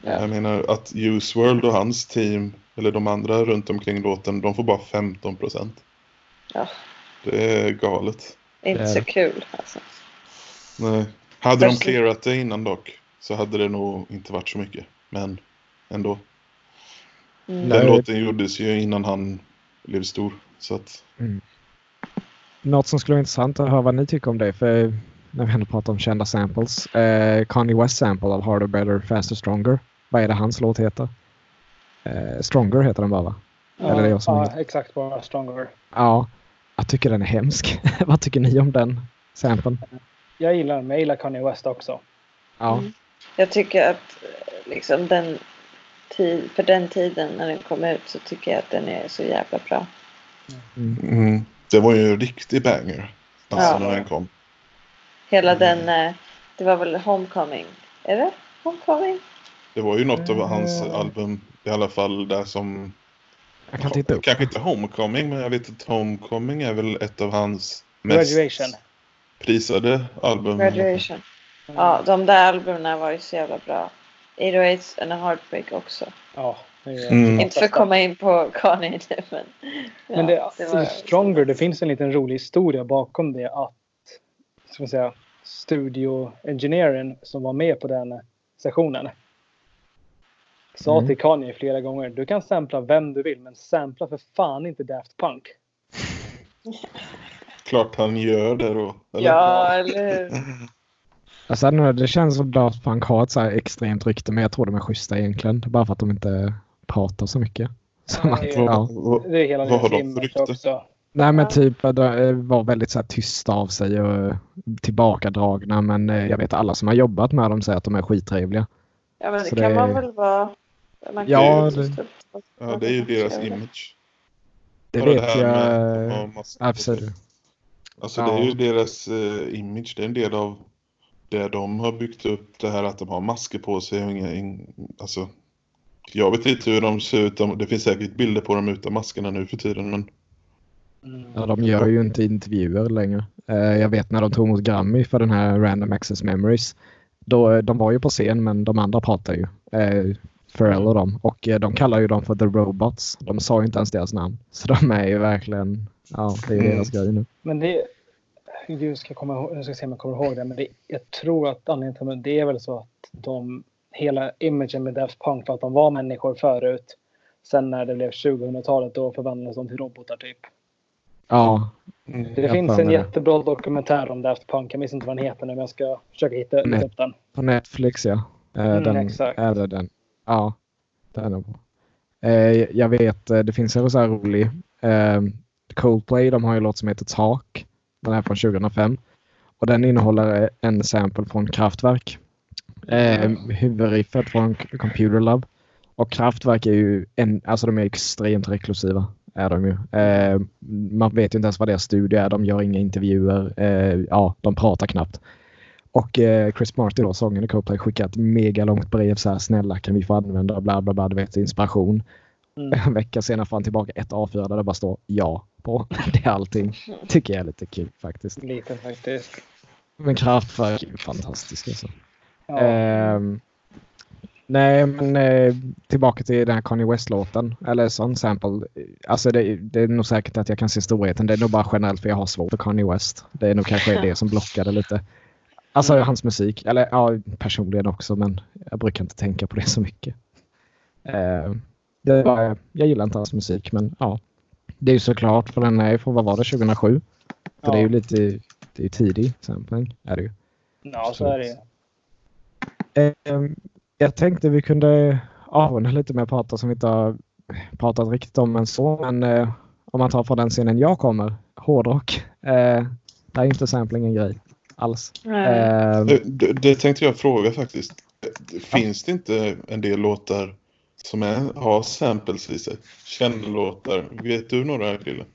S3: Ja.
S2: Jag menar att Use World och hans team, eller de andra runt omkring låten, de får bara 15%.
S3: Ja.
S2: Det är galet.
S3: Inte
S1: Det är
S3: så kul alltså.
S2: Nej. Hade de clearat det innan dock så hade det nog inte varit så mycket. Men ändå. Mm. Den låten gjordes ju innan han blev stor. Så att...
S1: Mm. Något som skulle vara intressant att höra vad ni tycker om det. För när vi ändå pratar om kända samples. Eh, Kanye West sample av Harder, Better, Faster, Stronger. Vad är det hans låt heter? Eh, Stronger heter den bara va?
S4: Ja, Eller det jag som ja exakt bara Stronger.
S1: Ja, jag tycker den är hemsk. vad tycker ni om den samplen?
S4: Jag gillar den, men jag gillar Kanye West också.
S1: Ja. Mm.
S3: Jag tycker att liksom den tid, för den tiden när den kom ut så tycker jag att den är så jävla bra.
S2: Mm. Mm. Det var ju en riktig banger. Alltså ja. när den kom.
S3: Hela mm. den, eh, det var väl Homecoming? Är det Homecoming?
S2: Det var ju något av hans album i alla fall där som...
S1: Jag kan titta upp.
S2: Kanske inte Homecoming men jag vet att Homecoming är väl ett av hans mest
S4: Graduation.
S2: prisade album.
S3: Graduation. Ja, de där albumen var ju så jävla bra. 808 and a Heartbreak också.
S4: Ja.
S3: Mm. Inte för att komma in på Kanye nu men.
S4: Ja, men det, det var, Stronger, det finns en liten rolig historia bakom det att ska man säga, studio-engineeren som var med på den sessionen sa mm. till Kanye flera gånger du kan sampla vem du vill men sampla för fan inte Daft Punk.
S2: Klart han gör det då.
S3: Eller? Ja, eller?
S1: Alltså, det känns som Daft Punk har ett så här extremt rykte men jag tror de är schyssta egentligen. Bara för att de inte pratar så mycket.
S4: Så Nej, att, ja. Det är hela deras image också.
S1: Nej men typ de eh, var väldigt så här tysta av sig och tillbakadragna men eh, jag vet alla som har jobbat med dem säger att de är skittrevliga.
S3: Ja men det så kan det... man väl vara. Man
S1: ja,
S2: det... ja det är ju deras image.
S1: Det Bara vet det jag. Absolut.
S2: Alltså ja. det är ju deras uh, image. Det är en del av det de har byggt upp. Det här att de har masker på sig och inga... Alltså, jag vet inte hur de ser ut. Det finns säkert bilder på dem utan maskerna nu för tiden men...
S1: Ja, de gör ju inte intervjuer längre. Eh, jag vet när de tog emot Grammy för den här Random Access Memories. Då, de var ju på scen men de andra pratade ju. Eh, Pharrell och dem. Och eh, de kallar ju dem för The Robots. De sa ju inte ens deras namn. Så de är ju verkligen... Ja, det är deras grej nu.
S4: Men det... Du ska komma ihåg, jag ska se om jag kommer ihåg det. Men det, jag tror att anledningen till det är väl så att de... Hela imagen med Daft Punk var att de var människor förut. Sen när det blev 2000-talet då förvandlades de till robotar typ.
S1: Ja.
S4: Mm, det finns en jättebra dokumentär om Daft Punk. Jag minns inte vad den heter nu men jag ska försöka hitta Net upp den.
S1: På Netflix ja. Eh,
S4: mm,
S1: den,
S4: exakt.
S1: Är det den? Ja. Den är bra. Eh, jag vet, eh, det finns en så här rolig. Coldplay, de har ju en låt som heter Talk. Den är från 2005. Och den innehåller en sample från Kraftwerk. Mm. Huvudriffet från Computer Love. Och Kraftwerk är ju en, alltså de är extremt reklusiva är de ju. Eh, man vet ju inte ens vad deras studie är. De gör inga intervjuer. Eh, ja, de pratar knappt. Och eh, Chris Marty då, sången i Coldplay, skickade ett mega långt brev så här snälla kan vi få använda bla bla bla, du vet inspiration. Mm. En vecka senare får han tillbaka ett A4 där det bara står ja på. Det är allting. Tycker jag är lite kul faktiskt.
S4: Lite faktiskt.
S1: Men Kraftwerk är ju fantastiskt alltså. Ja. Nej, men eh, tillbaka till den här Kanye West-låten. Eller sån sample. Alltså det, det, är nog säkert att jag kan se storheten. Det är nog bara generellt för jag har svårt för Kanye West. Det är nog kanske det som blockade lite. Alltså mm. hans musik. Eller ja, personligen också men jag brukar inte tänka på det så mycket. Eh, det var, jag gillar inte hans musik men ja. Det är ju såklart för den är från, vad var det, 2007? För ja. det är ju lite det är tidig sampling. Är det ju.
S4: Ja, så, så är det ju.
S1: Eh, jag tänkte vi kunde avrunda lite med att prata som vi inte har pratat riktigt om än så. Men eh, om man tar från den scenen jag kommer, hårdrock. Eh, där är inte sampling en grej alls.
S2: Eh, det, det, tänkte jag fråga faktiskt. Finns ja. det inte en del låtar som är, har samples i sig? Kända låtar. Vet du några Krille?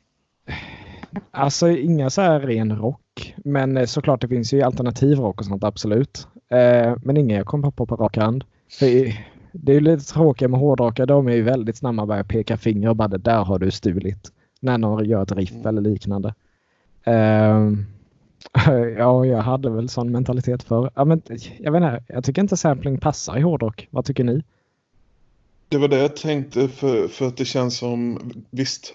S1: Alltså inga så här ren rock. Men eh, såklart det finns ju alternativrock och sånt absolut. Eh, men inga jag kommer på på rak hand. För det är lite tråkigt med hårdrockare. De är ju väldigt snabba att börja peka finger och bara det där har du stulit. När någon gör ett riff mm. eller liknande. Uh, ja, jag hade väl sån mentalitet för. Ja, men, jag vet inte, jag tycker inte sampling passar i hårdrock. Vad tycker ni?
S2: Det var det jag tänkte för, för att det känns som, visst,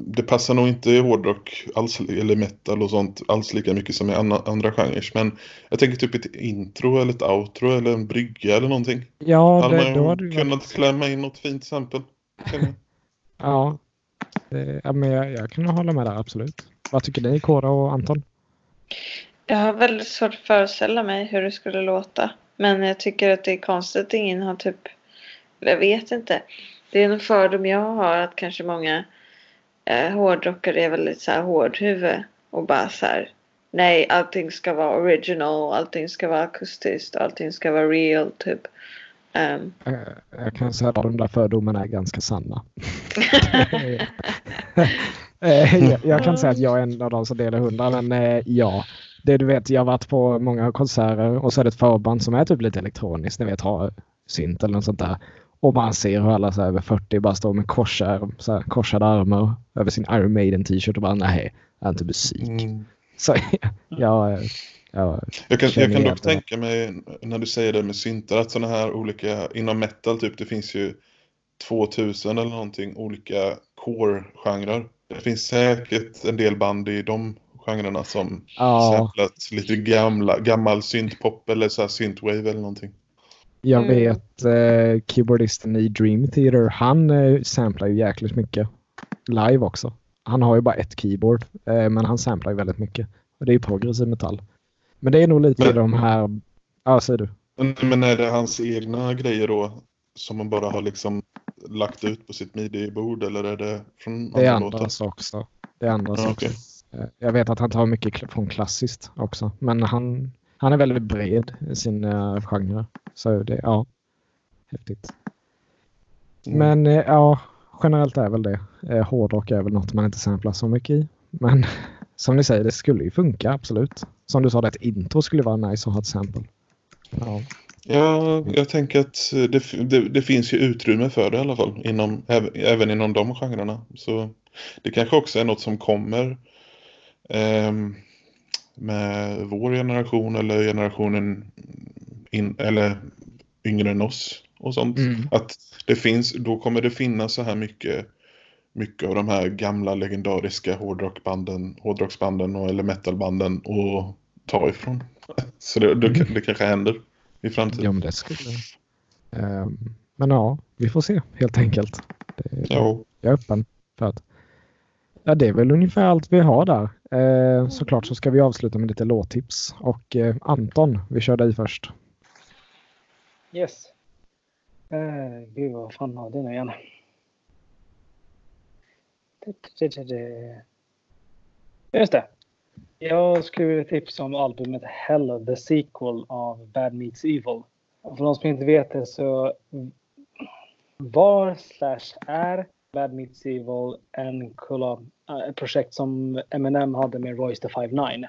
S2: det passar nog inte i hårdrock alls, eller metal och sånt alls lika mycket som i andra, andra genrer. Men jag tänker typ ett intro eller ett outro eller en brygga eller någonting.
S1: Ja,
S2: Hade det, man då hade kunnat varit... klämma in något fint exempel.
S1: ja, det, ja men jag, jag kan hålla med där absolut. Vad tycker ni Kora och Anton?
S3: Jag har väldigt svårt att föreställa mig hur det skulle låta. Men jag tycker att det är konstigt att ingen har typ... Jag vet inte. Det är en fördom jag har att kanske många eh, hårdrockare är väldigt så här hårdhuvud. Och bara så här. Nej, allting ska vara original. Allting ska vara akustiskt. Allting ska vara real typ. Um.
S1: Jag kan säga att de där fördomarna är ganska sanna. Eh, jag kan säga att jag är en av de som delar hundra, men eh, ja. Det du vet, jag har varit på många konserter och så är det ett förband som är typ lite elektroniskt, ni vet, har synt eller något sånt där. Och man ser hur alla så över 40 bara står med korsar, så här, korsade armar över sin Iron Maiden t-shirt och bara nej, det är inte musik. Mm. Så ja,
S2: ja, jag kan, jag kan dock tänka mig när du säger det med syntar att sådana här olika, inom metal typ, det finns ju 2000 eller någonting olika core-genrer. Det finns säkert en del band i de genrerna som ja. samplat lite gamla, gammal syntpop eller så här synthwave eller någonting.
S1: Jag mm. vet eh, keyboardisten i Dream Theater, han eh, samplar ju jäkligt mycket live också. Han har ju bara ett keyboard, eh, men han samplar ju väldigt mycket. Och det är ju progressiv metall. Men det är nog lite men, de här... Ja, säger du.
S2: Men är det hans egna grejer då som man bara har liksom lagt ut på sitt midi-bord eller är det från
S1: andra Det är andras också. Det är andras ja, okay. också. Eh, jag vet att han tar mycket från klassiskt också. Men han, han är väldigt bred i sina genrer. Så det, ja. Häftigt. Mm. Men eh, ja, generellt är väl det. Eh, hårdrock är väl något man inte samplar så mycket i. Men som ni säger, det skulle ju funka absolut. Som du sa, ett intro skulle vara nice att ha ett sample.
S2: Ja. Ja, jag tänker att det, det, det, finns ju utrymme för det i alla fall. Inom, även inom de genrerna. Så det kanske också är något som kommer eh, med vår generation eller generationen in, eller yngre än oss och sånt. Mm. Att det finns, då kommer det finnas så här mycket mycket av de här gamla legendariska hårdrockbanden, hårdrocksbanden och eller metalbanden att ta ifrån. Så det, det, det kanske händer i framtiden.
S1: Ja, men det skulle... Um, men ja, vi får se helt enkelt. Det, ja. Jag är öppen för att... Ja, det är väl ungefär allt vi har där. Eh, såklart så ska vi avsluta med lite låttips. Och eh, Anton, vi kör dig först.
S4: Yes. Eh, gud, vad fan har det nu igen? Just det. Jag skulle vilja tipsa om albumet Hell, the sequel av Bad Meets Evil. För de som inte vet det så var slash är Bad Meets Evil en collab, äh, ett projekt som Eminem hade med Royce the 59.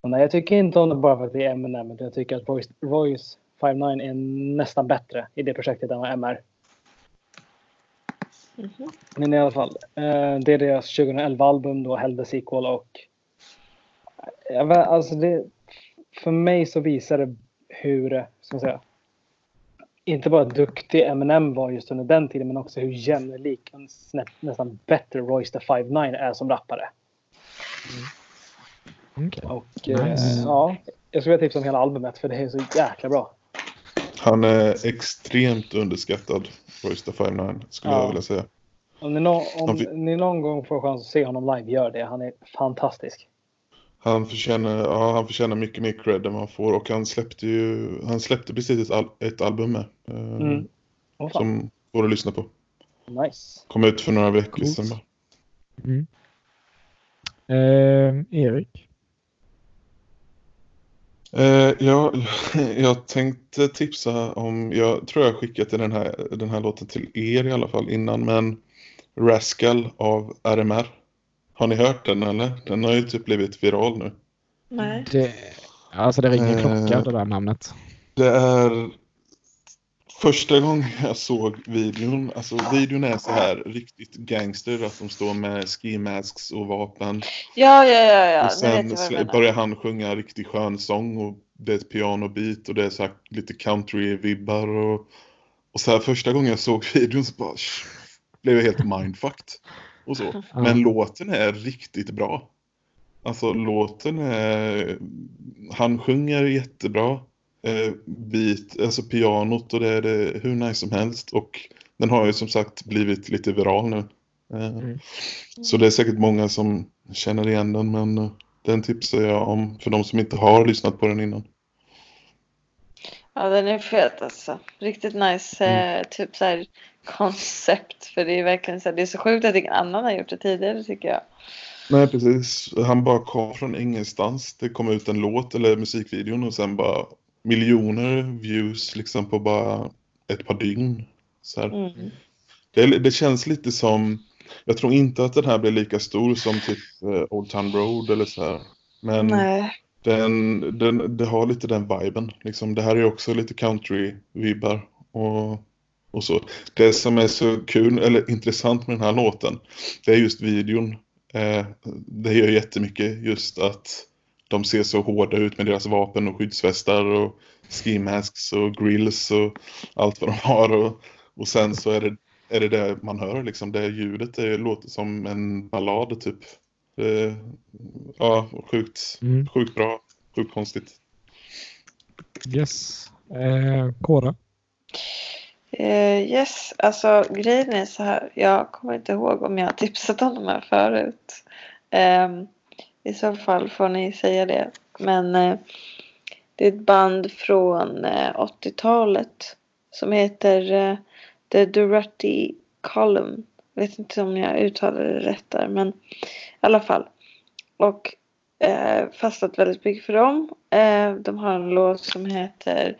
S4: Och nej, jag tycker inte om det bara för att det är Eminem, utan jag tycker att Royce, Royce 59 är nästan bättre i det projektet än vad MR. Mm -hmm. Men i alla fall, eh, det är deras 2011-album då, Hell the Sequel och Ja, alltså det, för mig så visar det hur, ska man säga, inte bara duktig Eminem var just under den tiden men också hur jämlik nästan bättre Royce the 59 är som rappare. Mm. Okay. Och nice. eh, ja, jag skulle vilja tipsa om hela albumet för det är så jäkla bra.
S2: Han är extremt underskattad, Royce the 59 skulle ja. jag vilja säga.
S4: Om, ni, no om ni någon gång får chans att se honom live, gör det. Han är fantastisk.
S2: Han förtjänar, ja, han förtjänar mycket mer cred än man får och han släppte ju, han släppte precis ett, al ett album med. Eh, mm. oh, som går att lyssna på.
S4: Nice.
S2: Kom ut för några veckor sedan bara.
S1: Mm. Eh, Erik?
S2: Eh, ja, jag tänkte tipsa om, jag tror jag skickat den här, den här låten till er i alla fall innan, men Rascal av RMR. Har ni hört den eller? Den har ju typ blivit viral nu.
S3: Nej.
S1: Det, alltså det ringer eh, klocka det där namnet.
S2: Det är första gången jag såg videon. Alltså videon är så här riktigt gangster. Att de står med ski masks och vapen.
S3: Ja, ja, ja. ja.
S2: Och sen börjar han sjunga riktigt skön sång. Och det är ett pianobeat och det är så här lite country-vibbar. Och, och så här första gången jag såg videon så bara blev jag helt mindfucked och så. Men låten är riktigt bra. Alltså låten är... Han sjunger jättebra. Eh, beat, alltså pianot och det är det hur nice som helst. Och den har ju som sagt blivit lite viral nu. Eh, mm. Så det är säkert många som känner igen den men eh, den tipsar jag om för de som inte har lyssnat på den innan.
S3: Ja den är fet alltså. Riktigt nice mm. typ så här koncept. För det är verkligen så här, det är så sjukt att ingen annan har gjort det tidigare tycker jag.
S2: Nej precis. Han bara kom från ingenstans. Det kom ut en låt eller musikvideon och sen bara miljoner views liksom på bara ett par dygn. Så mm. det, det, känns lite som, jag tror inte att den här blir lika stor som typ uh, Old Town Road eller så här. Men Nej. Den, den, det har lite den viben. Liksom, det här är också lite country-vibbar och, och så. Det som är så kul, eller intressant med den här låten, det är just videon. Eh, det gör jättemycket just att de ser så hårda ut med deras vapen och skyddsvästar och ski masks och grills och allt vad de har. Och, och sen så är det, är det det man hör liksom. Det ljudet det låter som en ballad typ. Det, ja, sjukt, mm. sjukt bra. Sjukt konstigt.
S1: Yes. Eh, Kora?
S3: Uh, yes, alltså grejen är så här. Jag kommer inte ihåg om jag har tipsat om de här förut. Um, I så fall får ni säga det. Men uh, det är ett band från uh, eh, 80-talet som heter The Duratti Column. Jag vet inte om jag uttalade det rätt där men i alla fall. Och eh, fastnat väldigt mycket för dem. Eh, de har en låt som heter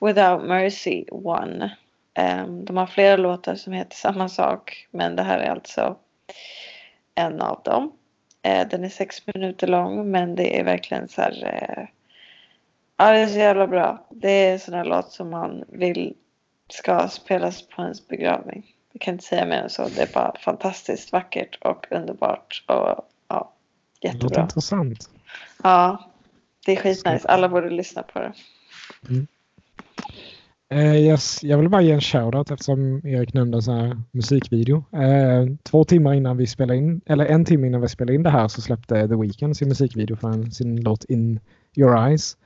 S3: Without Mercy One. Eh, de har flera låtar som heter samma sak men det här är alltså en av dem. Eh, den är sex minuter lång men det är verkligen så här. Eh, ja det är så jävla bra. Det är en sån här låt som man vill ska spelas på ens begravning. Jag kan inte säga mer än så. Det är bara fantastiskt vackert och underbart och ja, jättebra. Det
S1: intressant.
S3: Ja, det är skitnice. Alla borde lyssna på det. Mm.
S1: Uh, yes, jag vill bara ge en shoutout eftersom Erik nämnde en sån här musikvideo. Uh, två timmar innan vi spelade in, eller en timme innan vi spelade in det här så släppte The Weeknd sin musikvideo för en, sin låt In Your Eyes.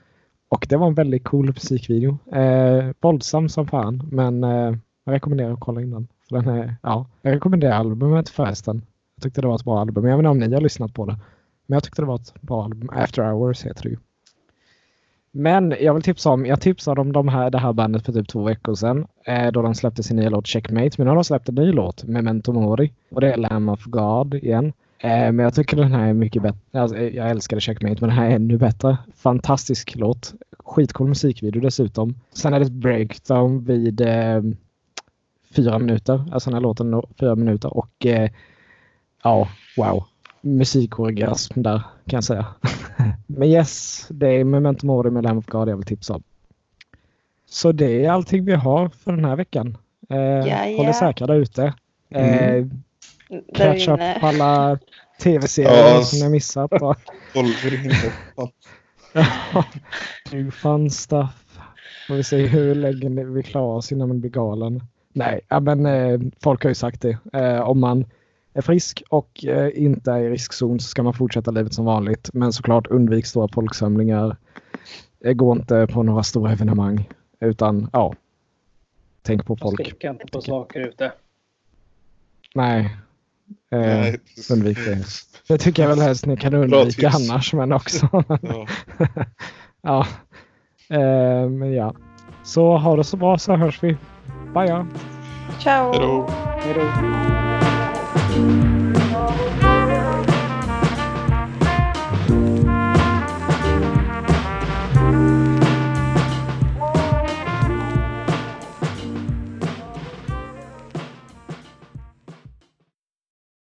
S1: Och det var en väldigt cool musikvideo. Uh, våldsam som fan men uh, jag rekommenderar att kolla in den. Så den är, ja, jag rekommenderar albumet förresten. Jag tyckte det var ett bra album. Jag vet inte om ni har lyssnat på det. Men jag tyckte det var ett bra album. After Hours heter det ju. Men jag vill tipsa om, jag tipsade om de här, det här bandet för typ två veckor sedan. Eh, då de släppte sin nya låt Checkmate. Men nu har de släppt en ny låt, Memento Mori. Och det är Lamb of God igen. Eh, men jag tycker den här är mycket bättre. Alltså, eh, jag älskade Checkmate men den här är ännu bättre. Fantastisk låt. Skitcool musikvideo dessutom. Sen är det ett breakdown vid eh, fyra minuter. Alltså den här låten fyra minuter och eh, ja, wow musikorgasm där kan jag säga. Men yes, det är Memento Mori med Lamb of God jag vill tipsa om. Så det är allting vi har för den här veckan. Eh, ja, ja. Håll er säkra där ute. Eh, mm. Catch up på alla tv-serier ja, som jag missat. du fun stuff. Får vi se hur länge vi klarar oss innan man blir galen. Nej, men eh, folk har ju sagt det. Eh, om man är frisk och eh, inte är i riskzon så ska man fortsätta livet som vanligt. Men såklart undvik stora folksamlingar. Gå inte på några stora evenemang. Utan ja, tänk på folk.
S4: Sticka inte på saker ute.
S1: Nej. Eh, Nej. Undvik det. Det tycker jag väl helst ni kan undvika annars men också. ja. ja. Eh, men ja. Så ha det så bra så hörs vi. Bye ja.
S3: Ciao.
S2: Hej då.